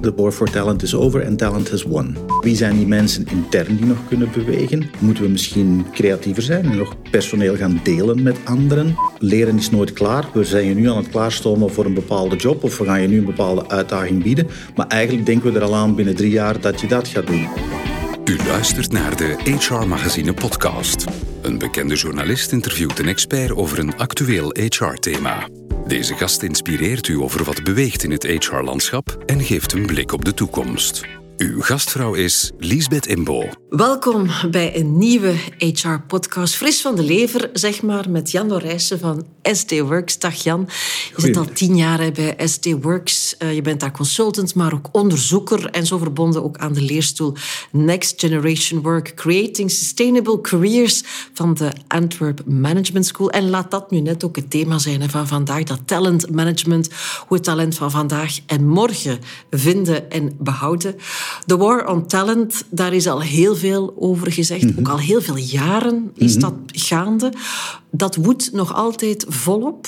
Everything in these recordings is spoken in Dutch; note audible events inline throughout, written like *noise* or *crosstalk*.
De war for talent is over en talent has won. Wie zijn die mensen intern die nog kunnen bewegen? Moeten we misschien creatiever zijn en nog personeel gaan delen met anderen? Leren is nooit klaar. We zijn je nu aan het klaarstomen voor een bepaalde job of we gaan je nu een bepaalde uitdaging bieden. Maar eigenlijk denken we er al aan binnen drie jaar dat je dat gaat doen. U luistert naar de HR Magazine podcast. Een bekende journalist interviewt een expert over een actueel HR-thema. Deze gast inspireert u over wat beweegt in het HR-landschap en geeft een blik op de toekomst. Uw gastvrouw is Liesbeth Imbo. Welkom bij een nieuwe HR-podcast. Fris van de lever, zeg maar, met Jan Dorijsen van SD Works. Dag Jan. Je zit al tien jaar bij SD Works. Eh, je bent daar consultant, maar ook onderzoeker en zo verbonden ook aan de leerstoel Next Generation Work, Creating Sustainable Careers van de Antwerp Management School. En laat dat nu net ook het thema zijn van vandaag, dat talent management, hoe het talent van vandaag en morgen vinden en behouden. De war on talent, daar is al heel veel over gezegd. Mhm. Ook al heel veel jaren is mhm. dat gaande. Dat woedt nog altijd volop?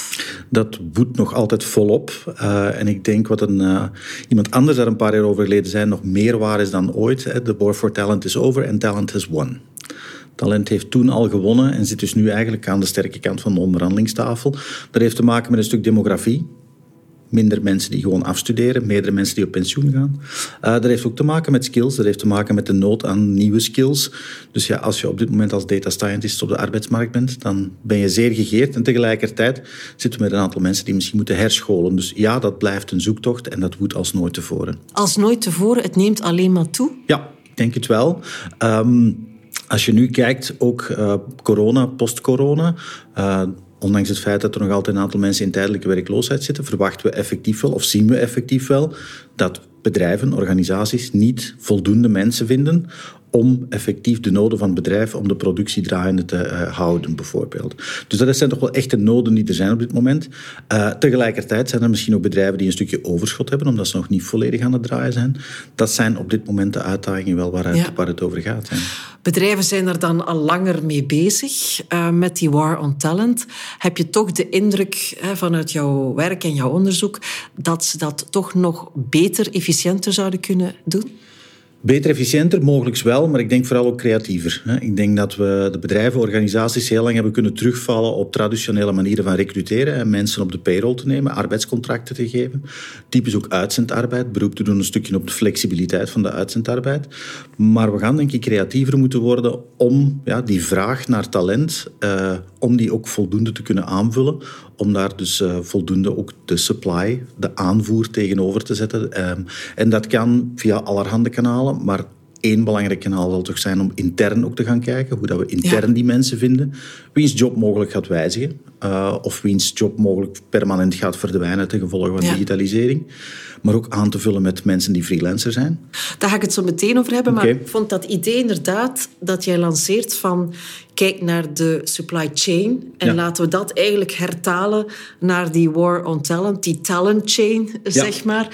Dat woedt nog altijd volop. Uh, en ik denk wat een, uh, iemand anders daar een paar jaar over geleden zei, nog meer waar is dan ooit. De war for talent is over en talent has won. Talent heeft toen al gewonnen en zit dus nu eigenlijk aan de sterke kant van de onderhandelingstafel. Dat heeft te maken met een stuk demografie minder mensen die gewoon afstuderen, meerdere mensen die op pensioen gaan. Uh, dat heeft ook te maken met skills, dat heeft te maken met de nood aan nieuwe skills. Dus ja, als je op dit moment als data scientist op de arbeidsmarkt bent, dan ben je zeer gegeerd. En tegelijkertijd zitten we met een aantal mensen die misschien moeten herscholen. Dus ja, dat blijft een zoektocht en dat moet als nooit tevoren. Als nooit tevoren, het neemt alleen maar toe? Ja, ik denk het wel. Um, als je nu kijkt, ook uh, corona, post-corona... Uh, ondanks het feit dat er nog altijd een aantal mensen in tijdelijke werkloosheid zitten, verwachten we effectief wel, of zien we effectief wel, dat bedrijven, organisaties niet voldoende mensen vinden om effectief de noden van het bedrijf, om de productie draaiende te uh, houden, bijvoorbeeld. Dus dat zijn toch wel echte noden die er zijn op dit moment. Uh, tegelijkertijd zijn er misschien ook bedrijven die een stukje overschot hebben, omdat ze nog niet volledig aan het draaien zijn. Dat zijn op dit moment de uitdagingen wel waar, het, waar het over gaat. Bedrijven zijn er dan al langer mee bezig uh, met die war on talent. Heb je toch de indruk hè, vanuit jouw werk en jouw onderzoek dat ze dat toch nog beter, efficiënter zouden kunnen doen? Beter, efficiënter, mogelijk wel, maar ik denk vooral ook creatiever. Ik denk dat we de bedrijven, organisaties heel lang hebben kunnen terugvallen op traditionele manieren van recruteren en mensen op de payroll te nemen, arbeidscontracten te geven. Typisch ook uitzendarbeid, beroep te doen een stukje op de flexibiliteit van de uitzendarbeid. Maar we gaan denk ik creatiever moeten worden om ja, die vraag naar talent, uh, om die ook voldoende te kunnen aanvullen, om daar dus uh, voldoende ook de supply, de aanvoer tegenover te zetten. Um, en dat kan via allerhande kanalen, maar één belangrijk kanaal zal toch zijn om intern ook te gaan kijken, hoe dat we intern die mensen vinden, wiens job mogelijk gaat wijzigen, uh, of wiens job mogelijk permanent gaat verdwijnen ten gevolge van ja. digitalisering maar ook aan te vullen met mensen die freelancer zijn. Daar ga ik het zo meteen over hebben, okay. maar ik vond dat idee inderdaad dat jij lanceert van kijk naar de supply chain en ja. laten we dat eigenlijk hertalen naar die war on talent, die talent chain, zeg maar.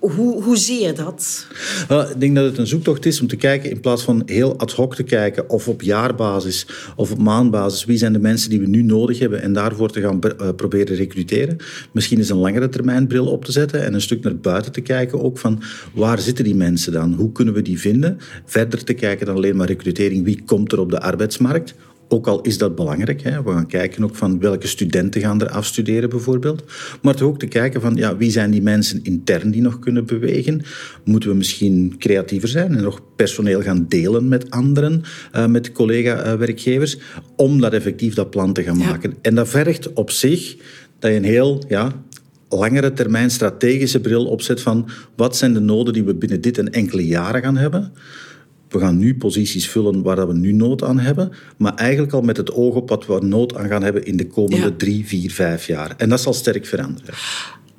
Hoe, hoe zie je dat? Ik denk dat het een zoektocht is om te kijken, in plaats van heel ad hoc te kijken, of op jaarbasis of op maandbasis, wie zijn de mensen die we nu nodig hebben en daarvoor te gaan uh, proberen recruteren. Misschien is een langere termijn bril op te zetten en een stuk naar buiten te kijken ook van waar zitten die mensen dan? Hoe kunnen we die vinden? Verder te kijken dan alleen maar recrutering, wie komt er op de arbeidsmarkt? Ook al is dat belangrijk. Hè. We gaan kijken ook van welke studenten gaan er afstuderen bijvoorbeeld. Maar toch ook te kijken van ja, wie zijn die mensen intern die nog kunnen bewegen. Moeten we misschien creatiever zijn en nog personeel gaan delen met anderen, uh, met collega-werkgevers, om dat effectief dat plan te gaan maken. Ja. En dat vergt op zich dat je een heel ja, langere termijn strategische bril opzet van wat zijn de noden die we binnen dit en enkele jaren gaan hebben we gaan nu posities vullen waar we nu nood aan hebben, maar eigenlijk al met het oog op wat we nood aan gaan hebben in de komende ja. drie, vier, vijf jaar. En dat zal sterk veranderen.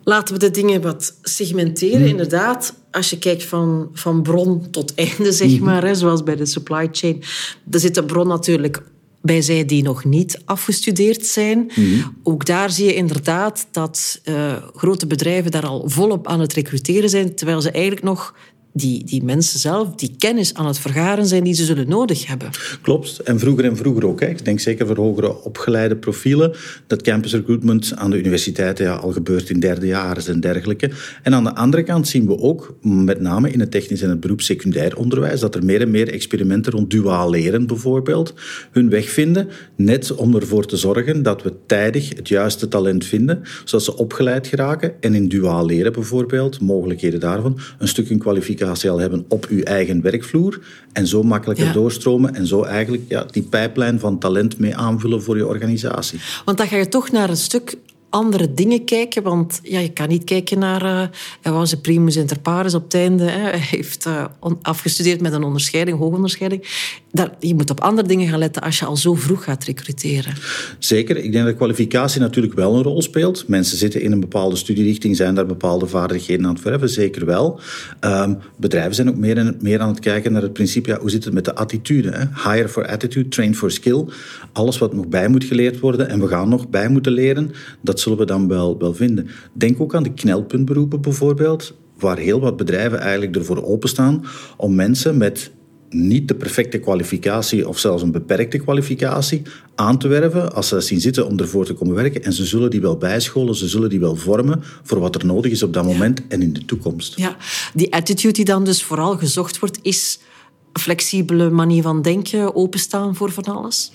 Laten we de dingen wat segmenteren. Hmm. Inderdaad, als je kijkt van, van bron tot einde, zeg hmm. maar, hè, zoals bij de supply chain, er zit de bron natuurlijk bij zij die nog niet afgestudeerd zijn. Mm. Ook daar zie je inderdaad dat uh, grote bedrijven daar al volop aan het recruteren zijn, terwijl ze eigenlijk nog die, die mensen zelf die kennis aan het vergaren zijn die ze zullen nodig hebben. Klopt. En vroeger en vroeger ook. Hè. Ik denk zeker voor hogere opgeleide profielen dat campus recruitment aan de universiteiten al gebeurt in derde jaren en dergelijke. En aan de andere kant zien we ook, met name in het technisch en het beroep secundair onderwijs, dat er meer en meer experimenten rond duaal leren bijvoorbeeld hun weg vinden, net om ervoor te zorgen dat we tijdig het juiste talent vinden, zodat ze opgeleid geraken en in duaal leren bijvoorbeeld, mogelijkheden daarvan, een stuk kwalificatie al hebben op uw eigen werkvloer en zo makkelijker doorstromen en zo eigenlijk ja, die pijplijn van talent mee aanvullen voor je organisatie. Want dan ga je toch naar een stuk andere dingen kijken. Want ja, je kan niet kijken naar... Uh, hij was een primus inter pares op het einde. Hè. Hij heeft uh, afgestudeerd met een onderscheiding, hoogonderscheiding. Daar, je moet op andere dingen gaan letten als je al zo vroeg gaat recruteren. Zeker. Ik denk dat kwalificatie natuurlijk wel een rol speelt. Mensen zitten in een bepaalde studierichting, zijn daar bepaalde vaardigheden aan het verven. Zeker wel. Um, bedrijven zijn ook meer, en meer aan het kijken naar het principe, ja, hoe zit het met de attitude? Hè? Hire for attitude, train for skill. Alles wat nog bij moet geleerd worden en we gaan nog bij moeten leren, dat zullen we dan wel, wel vinden. Denk ook aan de knelpuntberoepen bijvoorbeeld, waar heel wat bedrijven eigenlijk ervoor openstaan om mensen met niet de perfecte kwalificatie of zelfs een beperkte kwalificatie aan te werven als ze dat zien zitten om ervoor te komen werken. En ze zullen die wel bijscholen, ze zullen die wel vormen voor wat er nodig is op dat moment en in de toekomst. Ja, die attitude die dan dus vooral gezocht wordt, is flexibele manier van denken, openstaan voor van alles?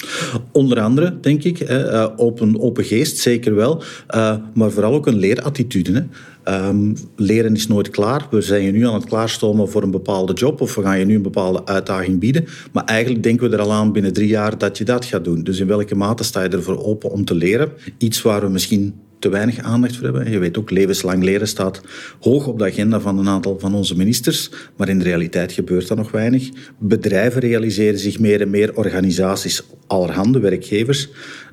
Onder andere, denk ik. Eh, open, open geest, zeker wel. Eh, maar vooral ook een leerattitude. Um, leren is nooit klaar. We zijn je nu aan het klaarstomen voor een bepaalde job of we gaan je nu een bepaalde uitdaging bieden. Maar eigenlijk denken we er al aan binnen drie jaar dat je dat gaat doen. Dus in welke mate sta je ervoor open om te leren? Iets waar we misschien te weinig aandacht voor hebben. Je weet ook, levenslang leren staat hoog op de agenda van een aantal van onze ministers, maar in de realiteit gebeurt dat nog weinig. Bedrijven realiseren zich meer en meer, organisaties, allerhande werkgevers,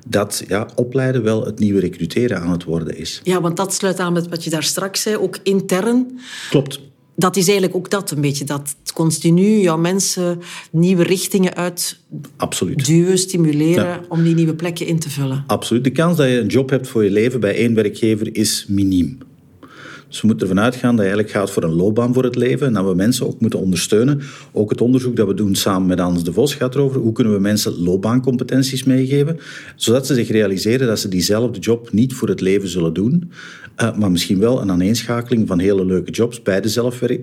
dat ja, opleiden wel het nieuwe recruteren aan het worden is. Ja, want dat sluit aan met wat je daar straks zei, ook intern. Klopt dat is eigenlijk ook dat een beetje. Dat continu jouw mensen nieuwe richtingen uit Absoluut. duwen, stimuleren om die nieuwe plekken in te vullen. Absoluut. De kans dat je een job hebt voor je leven bij één werkgever is miniem. Dus we moeten ervan uitgaan dat je eigenlijk gaat voor een loopbaan voor het leven en dat we mensen ook moeten ondersteunen. Ook het onderzoek dat we doen samen met Hans de Vos gaat erover hoe kunnen we mensen loopbaancompetenties meegeven, zodat ze zich realiseren dat ze diezelfde job niet voor het leven zullen doen, uh, maar misschien wel een aaneenschakeling van hele leuke jobs bij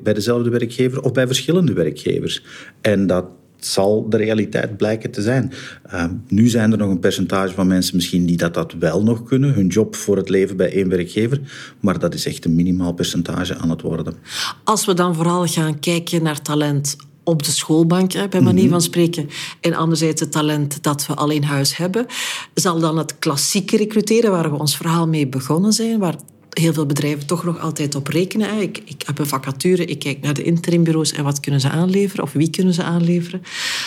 bij dezelfde werkgever of bij verschillende werkgevers. En dat zal de realiteit blijken te zijn. Uh, nu zijn er nog een percentage van mensen misschien die dat, dat wel nog kunnen, hun job voor het leven bij één werkgever, maar dat is echt een minimaal percentage aan het worden. Als we dan vooral gaan kijken naar talent op de schoolbank, bij manier mhm. van spreken. En anderzijds het talent dat we al in huis hebben. Zal dan het klassieke recruteren, waar we ons verhaal mee begonnen zijn, waar heel veel bedrijven toch nog altijd op rekenen. Ik, ik heb een vacature, ik kijk naar de interimbureaus en wat kunnen ze aanleveren of wie kunnen ze aanleveren.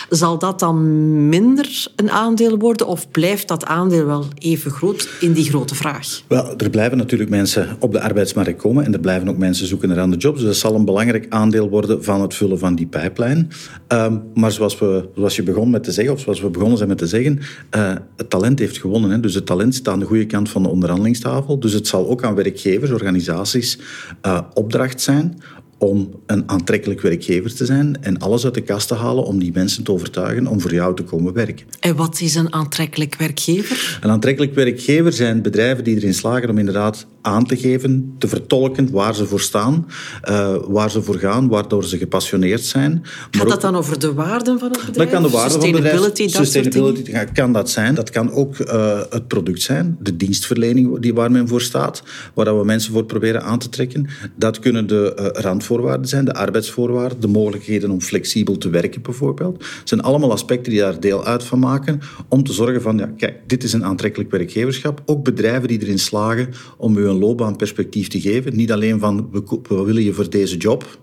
Zal dat dan minder een aandeel worden of blijft dat aandeel wel even groot in die grote vraag? Wel, er blijven natuurlijk mensen op de arbeidsmarkt komen en er blijven ook mensen zoeken naar andere jobs. Dus dat zal een belangrijk aandeel worden van het vullen van die pijplijn. Ehm, maar zoals, we, zoals je begon met te zeggen, of zoals we begonnen zijn met te zeggen, uh, het talent heeft gewonnen. Hè. Dus het talent staat aan de goede kant van de onderhandelingstafel. Dus het zal ook aan werk werkgevers, organisaties uh, opdracht zijn om een aantrekkelijk werkgever te zijn en alles uit de kast te halen om die mensen te overtuigen om voor jou te komen werken. En wat is een aantrekkelijk werkgever? Een aantrekkelijk werkgever zijn bedrijven die erin slagen om inderdaad aan te geven, te vertolken waar ze voor staan, uh, waar ze voor gaan, waardoor ze gepassioneerd zijn. Gaat dat dan over de waarden van het bedrijf? Dat kan de waarden van het bedrijf. Sustainability kan dat zijn. Dat kan ook uh, het product zijn, de dienstverlening die waar men voor staat, waar we mensen voor proberen aan te trekken. Dat kunnen de uh, randvoorwaarden zijn, de arbeidsvoorwaarden, de mogelijkheden om flexibel te werken bijvoorbeeld. Het zijn allemaal aspecten die daar deel uit van maken om te zorgen van, ja, kijk, dit is een aantrekkelijk werkgeverschap. Ook bedrijven die erin slagen om u een loopbaanperspectief te geven. Niet alleen van we, willen je voor deze job.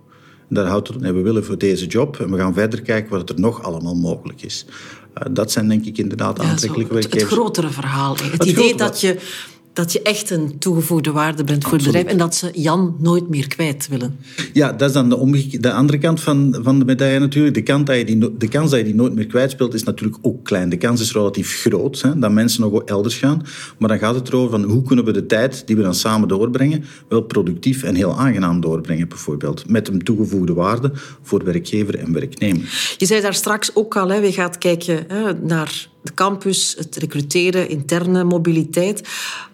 Daar houdt het nee, we willen voor deze job. En we gaan verder kijken wat er nog allemaal mogelijk is. Uh, dat zijn denk ik inderdaad aantrekkelijke ja, het, het, grotere verhaal. Het, idee dat je dat je echt een toegevoegde waarde bent voor het bedrijf en dat ze Jan nooit meer kwijt willen. Ja, dat is dan de, de andere kant van, van de medaille natuurlijk. De, kant dat je die, de kans dat je die nooit meer kwijtspeelt is natuurlijk ook klein. De kans is relatief groot hè, dat mensen nog elders gaan. Maar dan gaat het erover van hoe kunnen we de tijd die we dan samen doorbrengen wel productief en heel aangenaam doorbrengen bijvoorbeeld. Met een toegevoegde waarde voor werkgever en werknemer. Je zei daar straks ook al, hè, we gaan kijken hè, naar de campus, het recruteren, interne mobiliteit.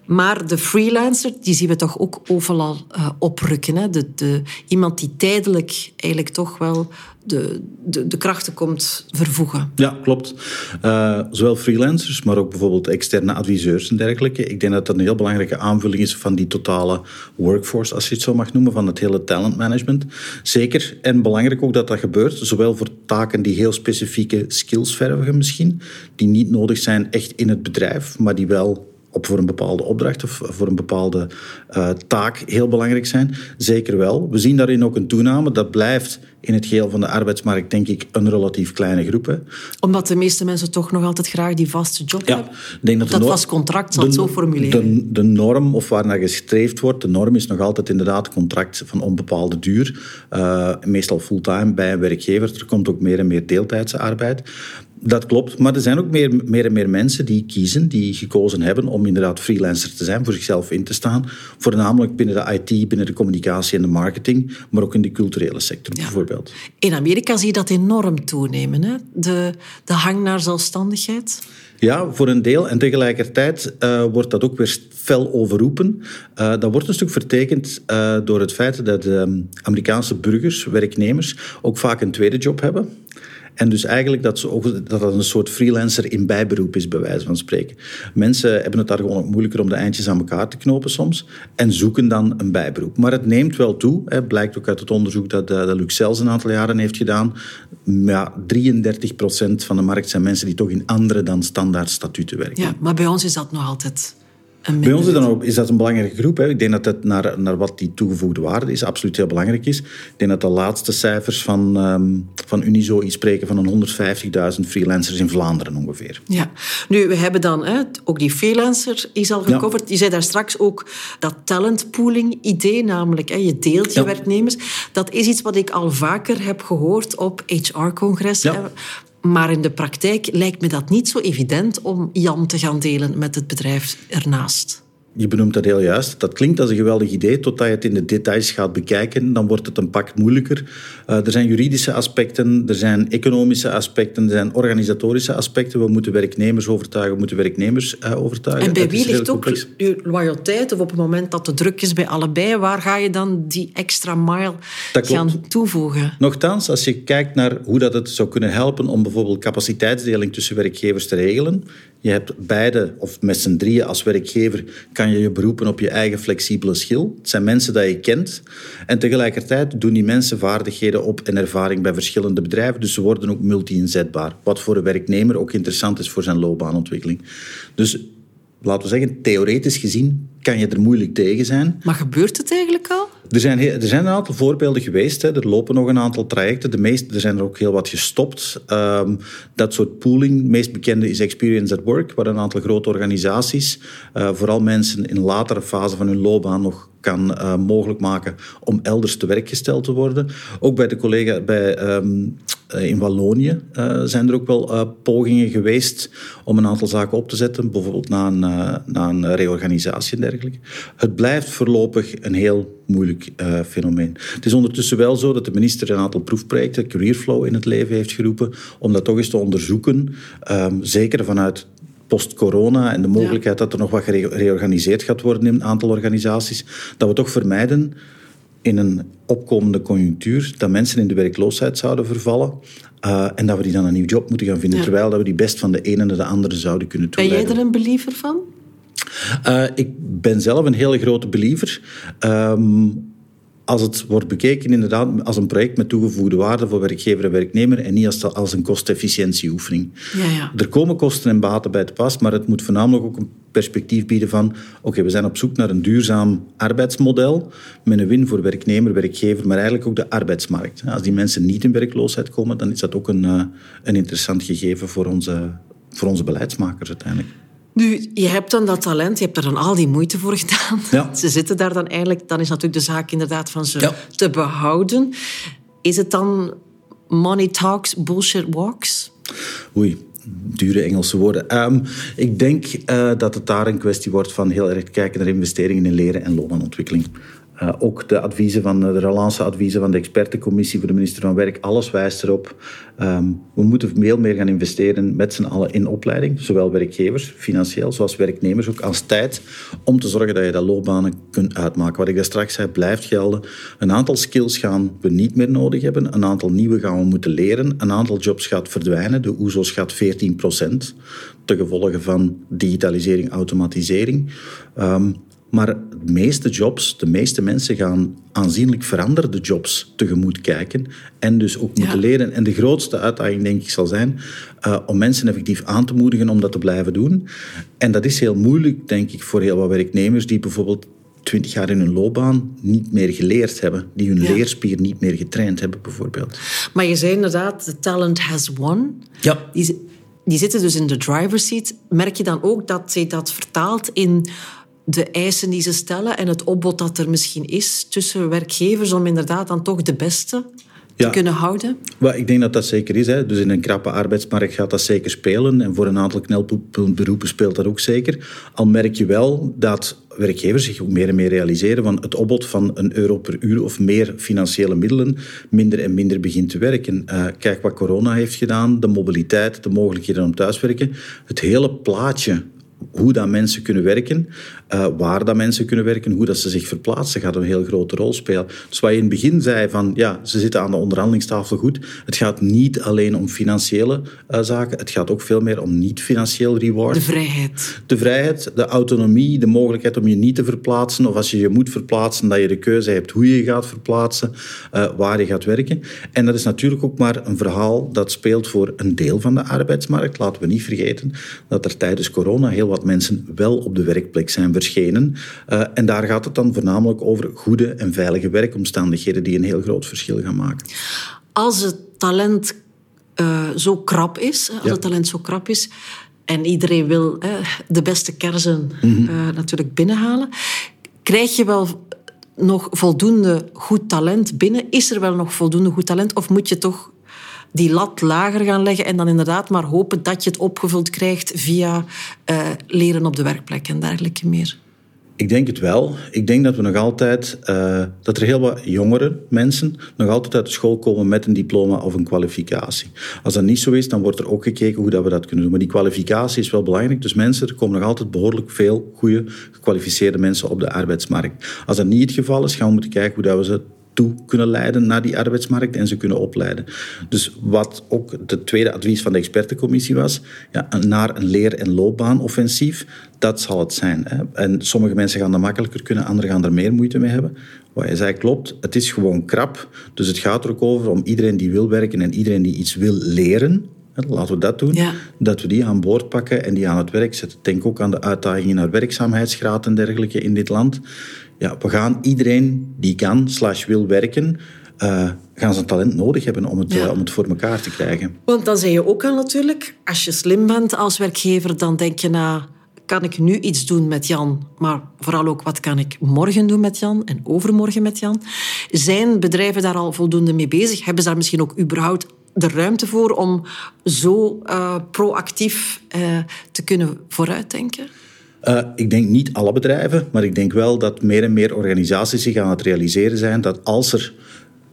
Maar de freelancer, die zien we toch ook overal uh, oprukken. Hè? De, de, iemand die tijdelijk eigenlijk toch wel de, de, de krachten komt vervoegen. Ja, klopt. Uh, zowel freelancers, maar ook bijvoorbeeld externe adviseurs en dergelijke. Ik denk dat dat een heel belangrijke aanvulling is van die totale workforce, als je het zo mag noemen, van het hele talentmanagement. Zeker. En belangrijk ook dat dat gebeurt, zowel voor taken die heel specifieke skills vergen misschien, die niet nodig zijn echt in het bedrijf, maar die wel op voor een bepaalde opdracht of voor een bepaalde uh, taak heel belangrijk zijn? Zeker wel. We zien daarin ook een toename. Dat blijft in het geheel van de arbeidsmarkt, denk ik, een relatief kleine groep. Hè. Omdat de meeste mensen toch nog altijd graag die vaste job ja, hebben? Denk dat, dat vast contract, zal het zo formuleren. De, de, norm, of waar naar gestreefd wordt, de norm is nog altijd inderdaad contract van onbepaalde duur. Uh, meestal fulltime bij een werkgever. Er komt ook meer en meer deeltijdse arbeid. Dat klopt, maar er zijn ook meer, meer en meer mensen die kiezen, die gekozen hebben om inderdaad freelancer te zijn, voor zichzelf in te staan. Voornamelijk binnen de IT, binnen de communicatie en de marketing, maar ook in de culturele sector bijvoorbeeld. In Amerika zie je dat enorm toenemen, hè? De, de hang naar zelfstandigheid. Ja, voor een deel. En tegelijkertijd uh, wordt dat ook weer fel overroepen. Uh, dat wordt een stuk vertekend uh, door het feit dat Amerikaanse burgers, werknemers, ook vaak een tweede job hebben. En dus eigenlijk dat, ze dat dat een soort freelancer in bijberoep is, bij wijze van spreken. Mensen hebben het daar gewoon moeilijker om de eindjes aan elkaar te knopen soms. En zoeken dan een bijberoep. Maar het neemt wel toe. Hè, blijkt ook uit het onderzoek dat, eh, dat een aantal jaren heeft gedaan. Ja, 33% van de markt zijn mensen die toch in andere dan standaard statuten werken. Ja, maar bij ons is dat nog altijd bij ons is, dan ook, is dat een belangrijke groep. Hè. Ik denk dat het naar, naar wat die toegevoegde waarde is absoluut heel belangrijk is. Ik denk dat de laatste cijfers van, um, van Unizo iets spreken van een 150.000 freelancers in Vlaanderen ongeveer. Ja, nu we hebben dan hè, ook die freelancer is al gecoverd. Ja. Je zei daar straks ook dat talentpooling idee, namelijk hè, je deelt je werknemers. Dat is iets wat ik al vaker heb gehoord op HR-congressen. Maar in de praktijk lijkt me dat niet zo evident om Jan te gaan delen met het bedrijf ernaast je benoemt dat heel juist. Dat klinkt als een geweldig idee, totdat je het in de details gaat bekijken. Dan wordt het een pak moeilijker. Uh, er zijn juridische aspecten, er zijn economische aspecten, er zijn organisatorische aspecten. We moeten werknemers overtuigen, we moeten werknemers uh, overtuigen. En bij wie ligt ook je loyaliteit? Of op het moment dat de druk is bij allebei, waar ga je dan die extra mile gaan toevoegen? Nochtans, als je kijkt naar hoe dat het zou kunnen helpen om bijvoorbeeld capaciteitsdeling tussen werkgevers te regelen. Je hebt beide, of met z'n drieën als werkgever, kan je je beroepen op je eigen flexibele schil. Het zijn mensen die je kent. En tegelijkertijd doen die mensen vaardigheden op en ervaring bij verschillende bedrijven. Dus ze worden ook multi-inzetbaar. Wat voor een werknemer ook interessant is voor zijn loopbaanontwikkeling. Dus laten we zeggen, theoretisch gezien kan je er moeilijk tegen zijn. Maar gebeurt het eigenlijk al? Er zijn, er zijn een aantal voorbeelden geweest. Hè. Er lopen nog een aantal trajecten. De meeste, er zijn er ook heel wat gestopt. Um, dat soort pooling, het meest bekende is Experience at Work, waar een aantal grote organisaties, uh, vooral mensen in een latere fase van hun loopbaan, nog kan uh, mogelijk maken om elders te werk gesteld te worden. Ook bij de collega bij, um, in Wallonië uh, zijn er ook wel pogingen geweest om een aantal zaken op te zetten, bijvoorbeeld na een, na een reorganisatie en dergelijke. Het blijft voorlopig een heel moeilijk uh, fenomeen. Het is ondertussen wel zo dat de minister een aantal proefprojecten, Careerflow, in het leven heeft geroepen om dat toch eens te onderzoeken. Um, zeker vanuit post-corona en de mogelijkheid dat er nog wat gereorganiseerd gaat worden in een aantal organisaties, dat we toch vermijden in een opkomende conjunctuur dat mensen in de werkloosheid zouden vervallen uh, en dat we die dan een nieuw job moeten gaan vinden, terwijl dat we die best van de ene naar de andere zouden kunnen toeleiden. Ben jij er een believer van? Uh, ik ben zelf een hele grote believer. Um, als het wordt bekeken inderdaad als een project met toegevoegde waarde voor werkgever en werknemer en niet als, als een kostefficiëntieoefening. Ja, ja. Er komen kosten en baten bij te pas, maar het moet voornamelijk ook een perspectief bieden van oké, we zijn op zoek naar een duurzaam arbeidsmodel met een win voor werknemer, werkgever, maar eigenlijk ook de arbeidsmarkt. Als die mensen niet in werkloosheid komen, dan is dat ook een, eh, een interessant gegeven voor onze, voor onze beleidsmakers uiteindelijk. Nu, je hebt dan dat talent, je hebt er dan al die moeite voor gedaan. Ja. *laughs* Ze zitten daar dan eigenlijk, dan is natuurlijk de zaak inderdaad van ze te behouden. Is het dan money talks, bullshit walks? Oei, dure Engelse woorden. Ehm, ik denk uh, dat het daar een kwestie wordt van heel erg kijken naar investeringen in leren en loonenontwikkeling. Uh, ook de adviezen van de relance-adviezen van de expertencommissie voor de minister van Werk, alles wijst erop. Um, we moeten veel meer gaan investeren met z'n allen in opleiding, zowel werkgevers, financieel, zoals werknemers, ook als tijd, om te zorgen dat je dat loopbanen kunt uitmaken. Wat ik daar straks zei, blijft gelden. Een aantal skills gaan we niet meer nodig hebben, een aantal nieuwe gaan we moeten leren, een aantal jobs gaat verdwijnen, de OESOS gaat 14 procent, ten gevolge van digitalisering, automatisering. Um, maar de meeste jobs, de meeste mensen gaan aanzienlijk veranderde jobs tegemoet kijken en dus ook moeten leren. En de grootste uitdaging, denk ik, zal zijn uh, om mensen effectief aan te moedigen om dat te blijven doen. En dat is heel moeilijk, denk ik, voor heel wat werknemers die bijvoorbeeld twintig jaar in hun loopbaan niet meer geleerd hebben. Die hun leerspier niet meer getraind hebben, bijvoorbeeld. Maar je zei inderdaad, the talent has won. Ja. Die, die zitten dus in de driver's seat. Merk je dan ook dat zij dat vertaalt in de eisen die ze stellen en het opbod dat er misschien is tussen werkgevers om inderdaad dan toch de beste te kunnen houden? Well, ik denk dat dat zeker is. Hè. Dus in een krappe arbeidsmarkt gaat dat zeker spelen. En voor een aantal knelberoepen speelt dat ook zeker. Al merk je wel dat werkgevers zich ook meer en meer realiseren van het opbod van een euro per uur of meer financiële middelen minder en minder begint te werken. Uh, kijk wat corona heeft gedaan, de mobiliteit, de mogelijkheden om thuiswerken. Het hele plaatje hoe dat mensen kunnen werken, uh, waar dat mensen kunnen werken, hoe dat ze zich verplaatsen, gaat een heel grote rol spelen. Dus wat je in het begin zei van, ja, ze zitten aan de onderhandelingstafel goed. Het gaat niet alleen om financiële uh, zaken, het gaat ook veel meer om niet-financieel reward. De vrijheid. De vrijheid, de autonomie, de mogelijkheid om je niet te verplaatsen, of als je je moet verplaatsen, dat je de keuze hebt hoe je je gaat verplaatsen, uh, waar je gaat werken. En dat is natuurlijk ook maar een verhaal dat speelt voor een deel van de arbeidsmarkt. Laten we niet vergeten dat er tijdens corona heel wat mensen wel op de werkplek zijn verschenen. Uh, en daar gaat het dan voornamelijk over goede en veilige werkomstandigheden die een heel groot verschil gaan maken. Als het talent uh, zo krap is, als ja. het talent zo krap is, en iedereen wil de beste kersen mm -hmm. natuurlijk binnenhalen, krijg je wel nog voldoende goed talent binnen? Is er wel nog voldoende goed talent? Of moet je toch die lat lager gaan leggen en dan inderdaad maar hopen dat je het opgevuld krijgt via uh, leren op de werkplek en dergelijke meer? Ik denk het wel. Ik denk dat we nog altijd, uh, dat er heel wat jongere mensen nog altijd uit de school komen met een diploma of een kwalificatie. Als dat niet zo is, dan wordt er ook gekeken hoe dat we dat kunnen doen. Maar die kwalificatie is wel belangrijk. Dus mensen, er komen nog altijd behoorlijk veel goede, gekwalificeerde mensen op de arbeidsmarkt. Als dat niet het geval is, gaan we moeten kijken hoe dat we ze toe kunnen leiden naar die arbeidsmarkt en ze kunnen opleiden. Dus wat ook het tweede advies van de expertencommissie was, ja, naar een leer- en loopbaanoffensief, dat zal het zijn. Hè. En sommige mensen gaan dat makkelijker kunnen, anderen gaan er meer moeite mee hebben. Wat je zei klopt, het is gewoon krap. Dus het gaat er ook over om iedereen die wil werken en iedereen die iets wil leren, Laten we dat doen. Ja. Dat we die aan boord pakken en die aan het werk zetten. Denk ook aan de uitdagingen naar werkzaamheidsgraad en dergelijke in dit land ja, we gaan iedereen die kan, slash wil werken, uh, gaan zijn talent nodig hebben om het, ja. uh, om het voor elkaar te krijgen. Want dan zei je ook al natuurlijk, als je slim bent als werkgever, dan denk je na, kan ik nu iets doen met Jan? Maar vooral ook, wat kan ik morgen doen met Jan en overmorgen met Jan? Zijn bedrijven daar al voldoende mee bezig? Hebben ze daar misschien ook überhaupt de ruimte voor om zo uh, proactief te kunnen vooruitdenken? Uh, ik denk niet alle bedrijven, maar ik denk wel dat meer en meer organisaties zich aan het realiseren zijn dat als er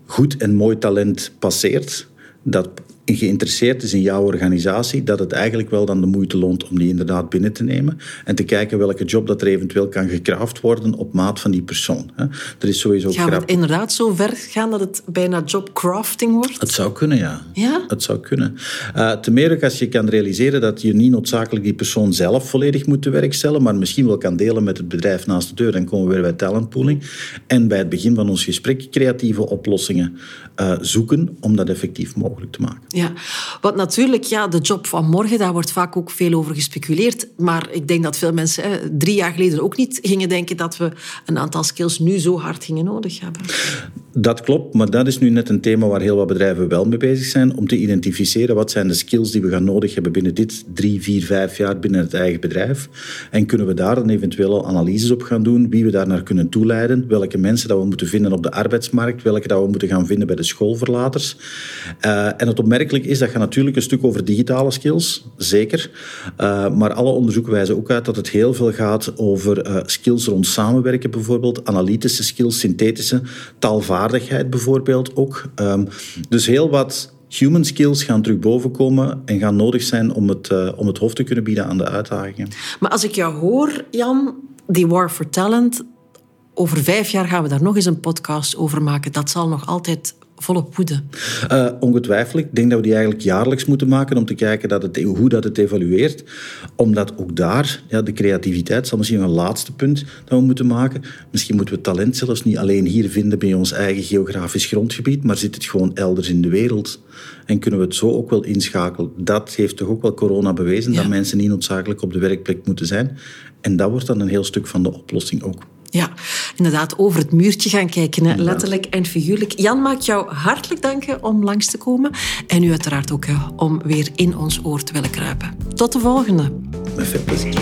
goed en mooi talent passeert, dat geïnteresseerd is in jouw organisatie, dat het eigenlijk wel dan de moeite loont om die inderdaad binnen te nemen en te kijken welke job dat er eventueel kan gekraafd worden op maat van die persoon. Er is sowieso Gaan we inderdaad zo ver gaan dat het bijna jobcrafting wordt? Het zou kunnen, ja. Ja? Het zou kunnen. Uh, te meer ook als je kan realiseren dat je niet noodzakelijk die persoon zelf volledig moet te werk stellen, maar misschien wel kan delen met het bedrijf naast de deur. Dan komen we weer bij talentpooling. En bij het begin van ons gesprek creatieve oplossingen uh, zoeken om dat effectief mogelijk te maken. Ja. Ja, want natuurlijk, ja, de job van morgen, daar wordt vaak ook veel over gespeculeerd. Maar ik denk dat veel mensen drie jaar geleden ook niet gingen denken dat we een aantal skills nu zo hard gingen nodig hebben. Dat klopt, maar dat is nu net een thema waar heel wat bedrijven wel mee bezig zijn. Om te identificeren wat zijn de skills die we gaan nodig hebben binnen dit drie, vier, vijf jaar binnen het eigen bedrijf. En kunnen we daar dan eventueel al analyses op gaan doen, wie we daar naar kunnen toeleiden, welke mensen dat we moeten vinden op de arbeidsmarkt, welke dat we moeten gaan vinden bij de schoolverlaters. Uh, en het is, dat gaat natuurlijk een stuk over digitale skills, zeker. Uh, maar alle onderzoeken wijzen ook uit dat het heel veel gaat over uh, skills rond samenwerken bijvoorbeeld, analytische skills, synthetische, taalvaardigheid bijvoorbeeld ook. Um, dus heel wat human skills gaan terug bovenkomen en gaan nodig zijn om het, uh, om het hoofd te kunnen bieden aan de uitdagingen. Maar als ik jou hoor, Jan, die War for Talent, over vijf jaar gaan we daar nog eens een podcast over maken. Dat zal nog altijd volop woede? Uh, ongetwijfeld. Ik denk dat we die eigenlijk jaarlijks moeten maken om te kijken dat het, hoe dat het evalueert. Omdat ook daar, ja, de creativiteit zal misschien een laatste punt dat we moeten maken. Misschien moeten we talent zelfs niet alleen hier vinden bij ons eigen geografisch grondgebied, maar zit het gewoon elders in de wereld. En kunnen we het zo ook wel inschakelen. Dat heeft toch ook wel corona bewezen, ja. dat mensen niet noodzakelijk op de werkplek moeten zijn. En dat wordt dan een heel stuk van de oplossing ook. Ja, inderdaad, over het muurtje gaan kijken, hè. letterlijk en figuurlijk. Jan, maak jou hartelijk danken om langs te komen. En u uiteraard ook hè, om weer in ons oor te willen kruipen. Tot de volgende. Met veel plezier.